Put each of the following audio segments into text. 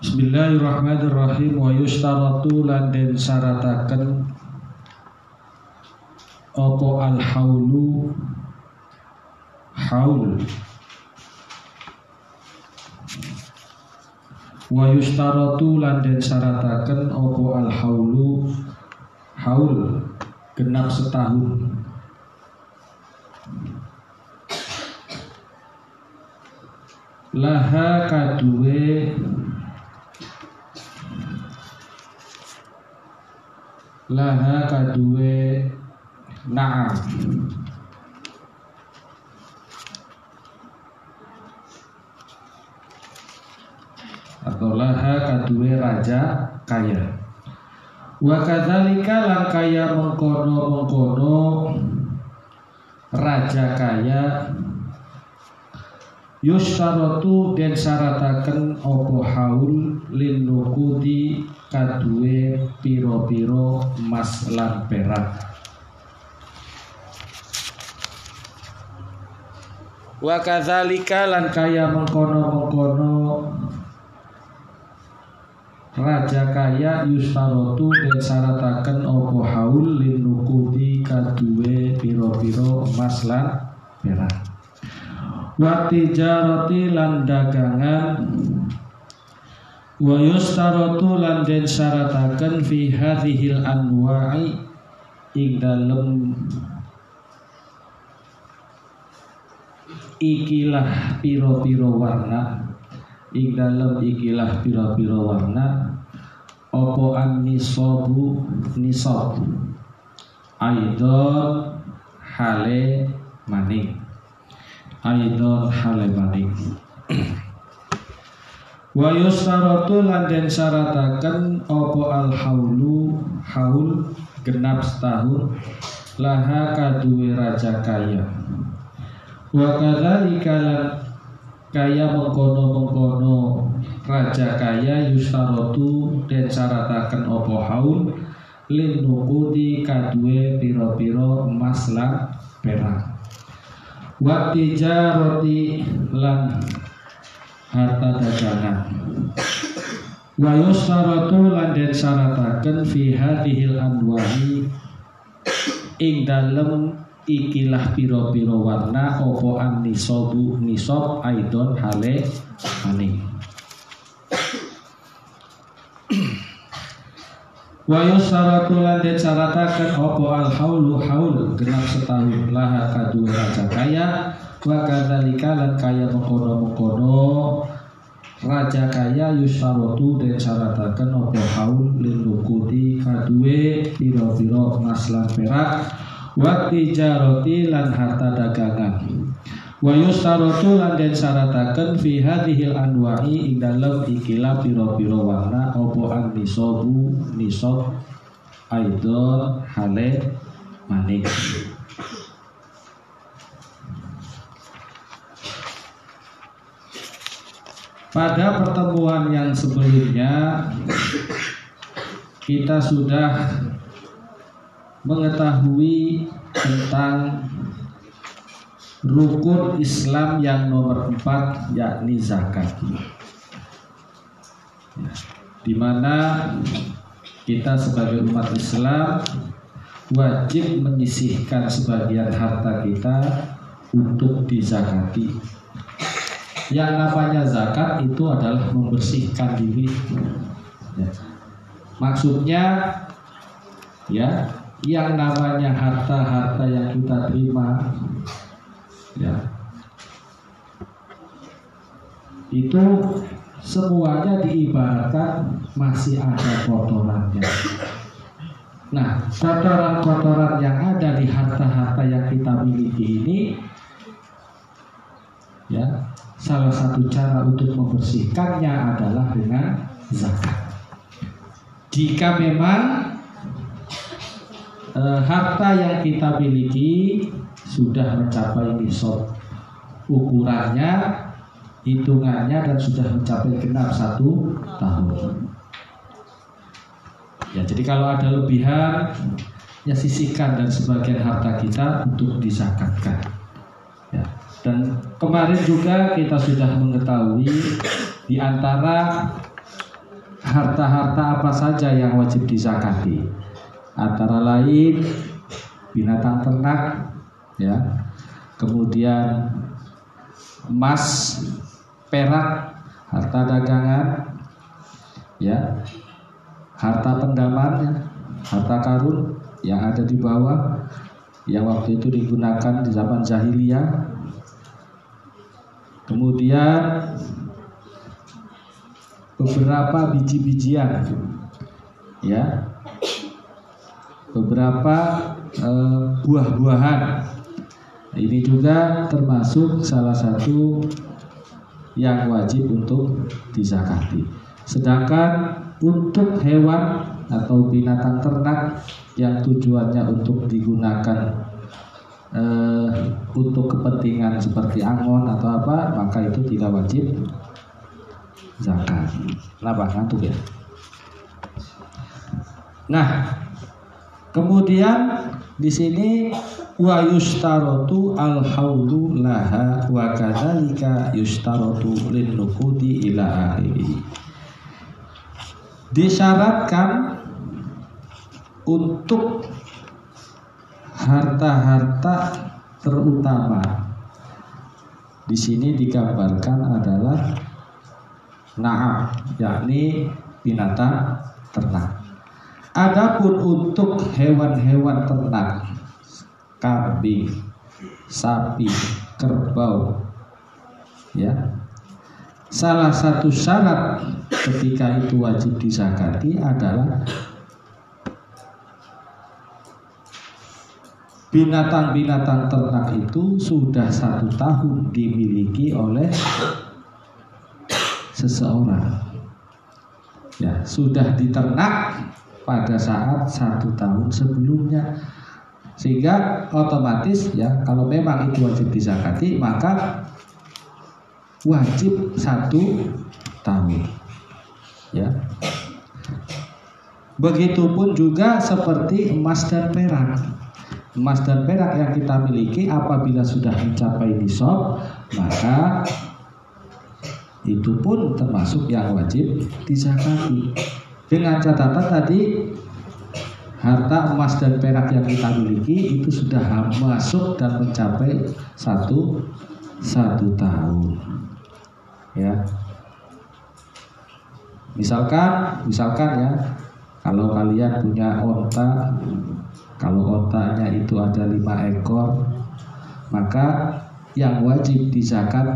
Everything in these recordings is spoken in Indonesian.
Bismillahirrahmanirrahim. Wa yustaratu lan den syarataken apa al haulu haul. Wa yustaratu lan den syarataken apa al haulu haul. Genap setahun. Laha kaduwe laha kaduwe na'am. Atau laha kaduwe raja kaya. Wa kadzalika lan kaya mengkono-mengkono raja kaya. Yustaratu den syarataken opo haul lin nukudi kadue piro-piro emas lan perak. Wa kadzalika lan kaya mengkono-mengkono Raja kaya yustaratu den syarataken opo haul lin nukudi kadue piro-piro emas lan perak wa tijarati lan dagangan wa yustaratu lan den syarataken fi hadhil anwa'i ing dalem ikilah piro-piro warna. Ing dalem ikilah piro-piro warna opo an nisabu? Nisab. Aidon hale maning. Aidon halebani wa yustaratu lan den syarataken apa al haulu haul genap setahun laha kaduwe raja kaya. Wa kadzalika kaya mengkono-mengkono raja kaya yustaratu den syarataken apa haul lin nukudi kaduwe piro-piro emas lan perak. Wa tijarati lan harta dagangan. Wa yustaratu lan den syarataken fi hadhil anwahi ing dalem ikilah piro-piro warna opo an nisobu nisob aidon hale maning. Wa yusaratu lan den syarataken apa al haulu haul genap setahun laha kadu raja kaya wa kadzalika lan kaya mengkono-mengkono raja kaya yusaratu den syarataken apa haul lin nukuti kaduwe pira-pira emas lan perak wa tijarati lan harta dagangan. Wa yustaratu lan den syarataken fi hadhil anwa'i ing dalem ikilah pira-pira warna apa an nisabu nisab aidon hale manik Pada pertemuan yang sebelumnya kita sudah mengetahui tentang rukun Islam yang nomor empat yakni zakat. Di mana kita sebagai umat Islam wajib menyisihkan sebagian harta kita untuk dizakati. Yang namanya zakat itu adalah membersihkan diri. Ya. Maksudnya ya, yang namanya harta-harta yang kita terima ya itu semuanya diibaratkan masih ada kotorannya. Nah, kotoran-kotoran yang ada di harta-harta yang kita miliki ini salah satu cara untuk membersihkannya adalah dengan zakat. Jika memang e, harta yang kita miliki sudah mencapai nisab ukurannya, hitungannya dan sudah mencapai genap satu tahun. Ya, jadi kalau ada lebihan, ya sisihkan dan sebagian harta kita untuk disakatkan. Dan kemarin juga kita sudah mengetahui di antara harta-harta apa saja yang wajib dizakati. Antara lain binatang ternak, ya, kemudian emas, perak, harta dagangan, ya, harta pendaman, ya, harta karun yang ada di bawah, yang waktu itu digunakan di zaman jahiliyah. Kemudian beberapa biji-bijian ya. Beberapa eh, buah-buahan. Ini juga termasuk salah satu yang wajib untuk dizakati sedangkan untuk hewan atau binatang ternak yang tujuannya untuk digunakan eh, untuk kepentingan seperti angon atau apa maka itu tidak wajib zakat. Kenapa? Ngantuk ya. Nah, kemudian di sini wa yustarotu al haulu laha wa kadzalika yustarotu lin nuqudi ila akhiri. Disyaratkan untuk harta-harta terutama di sini digambarkan adalah Naam, yakni binatang ternak. Adapun untuk hewan-hewan ternak, kambing, sapi, kerbau, ya. Salah satu syarat ketika itu wajib disakati adalah binatang-binatang ternak itu sudah satu tahun dimiliki oleh seseorang. Ya sudah diternak pada saat satu tahun sebelumnya. Sehingga otomatis ya kalau memang itu wajib dizakati maka wajib satu tahun. Ya. Begitupun juga seperti emas dan perak emas dan perak yang kita miliki apabila sudah mencapai nisab maka itu pun termasuk yang wajib dizakati dengan catatan tadi harta emas dan perak yang kita miliki itu sudah masuk dan mencapai satu satu tahun. Ya. Misalkan misalkan ya kalau kalian punya onta kalau ontanya itu ada lima ekor maka yang wajib dizakat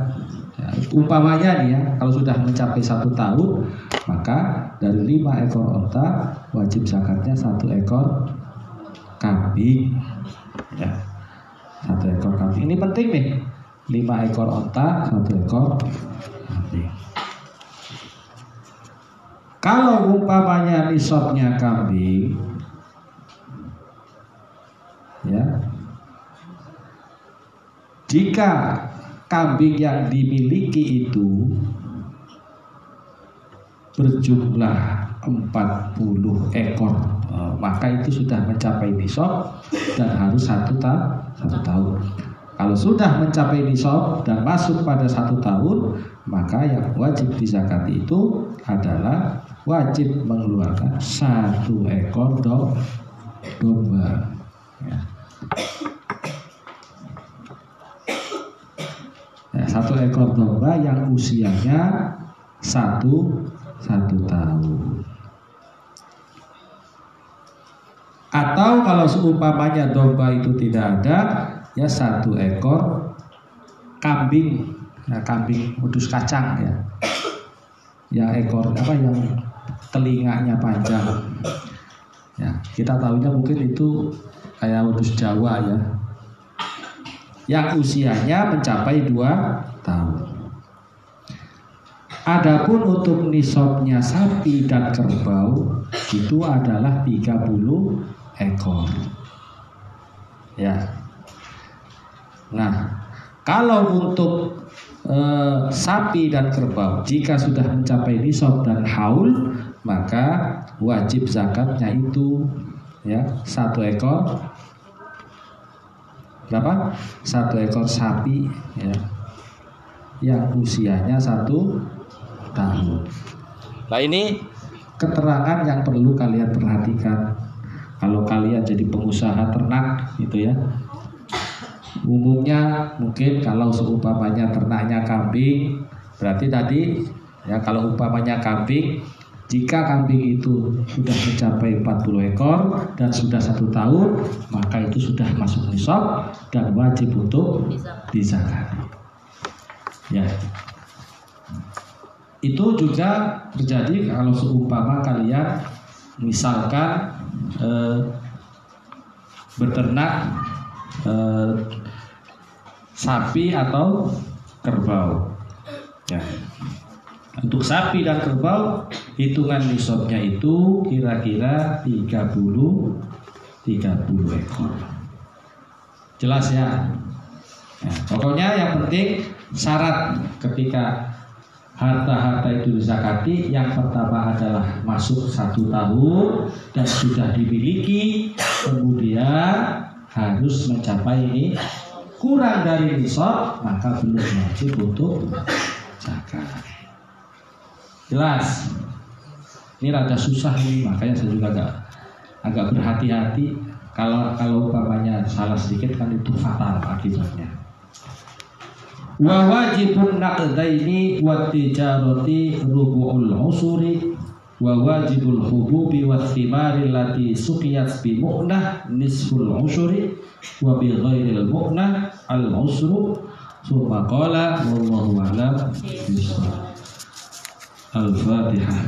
Ya, umpamanya nih ya, kalau sudah mencapai satu tahun, maka dari lima ekor onta wajib zakatnya satu ekor kambing. Ya, satu ekor kambing. Ini penting nih, lima ekor onta, satu ekor kambing. Kalau umpamanya nisabnya kambing, ya, jika kambing yang dimiliki itu berjumlah 40 ekor e, maka itu sudah mencapai nisab dan harus satu, ta satu tahun. Kalau sudah mencapai nisab dan masuk pada satu tahun maka yang wajib dizakati itu adalah wajib mengeluarkan satu ekor domba ya. satu ekor domba yang usianya satu satu tahun. Atau kalau seumpamanya domba itu tidak ada, ya satu ekor kambing, ya, kambing udus kacang ya, yang ekor apa yang telinganya panjang. Ya, kita tahunya mungkin itu kayak udus Jawa ya, yang usianya mencapai dua tahun. Adapun untuk nisabnya sapi dan kerbau itu adalah 30 ekor. Ya. Nah, kalau untuk e, sapi dan kerbau jika sudah mencapai nisab dan haul maka wajib zakatnya itu ya satu ekor berapa? Satu ekor sapi ya, yang usianya satu tahun. Nah ini keterangan yang perlu kalian perhatikan. Kalau kalian jadi pengusaha ternak gitu ya. Umumnya mungkin kalau seumpamanya ternaknya kambing, berarti tadi ya kalau umpamanya kambing jika kambing itu sudah mencapai 40 ekor dan sudah satu tahun, maka itu sudah masuk nisab dan wajib untuk dizakati. Ya. Itu juga terjadi kalau seumpama kalian misalkan eh, beternak eh, sapi atau kerbau. Ya. Untuk sapi dan kerbau hitungan nisabnya itu kira-kira 30 30 ekor. Jelas ya? ya? Pokoknya yang penting syarat ketika harta-harta itu dizakati yang pertama adalah masuk satu tahun dan sudah dimiliki kemudian harus mencapai ini kurang dari nisab maka belum wajib untuk zakat. Jelas. Ini rada susah nih, makanya saya juga agak agak berhati-hati kalau kalau umpamanya salah sedikit kan itu fatal akibatnya. Wa wajibun naqdaini wa tijarati rubu'ul usuri wa wajibul hububi wa thimari lati suqiyat bi mu'nah nisful usuri wa bi ghairil mu'nah al usru. Summa qala wallahu a'lam. Al-Fatihah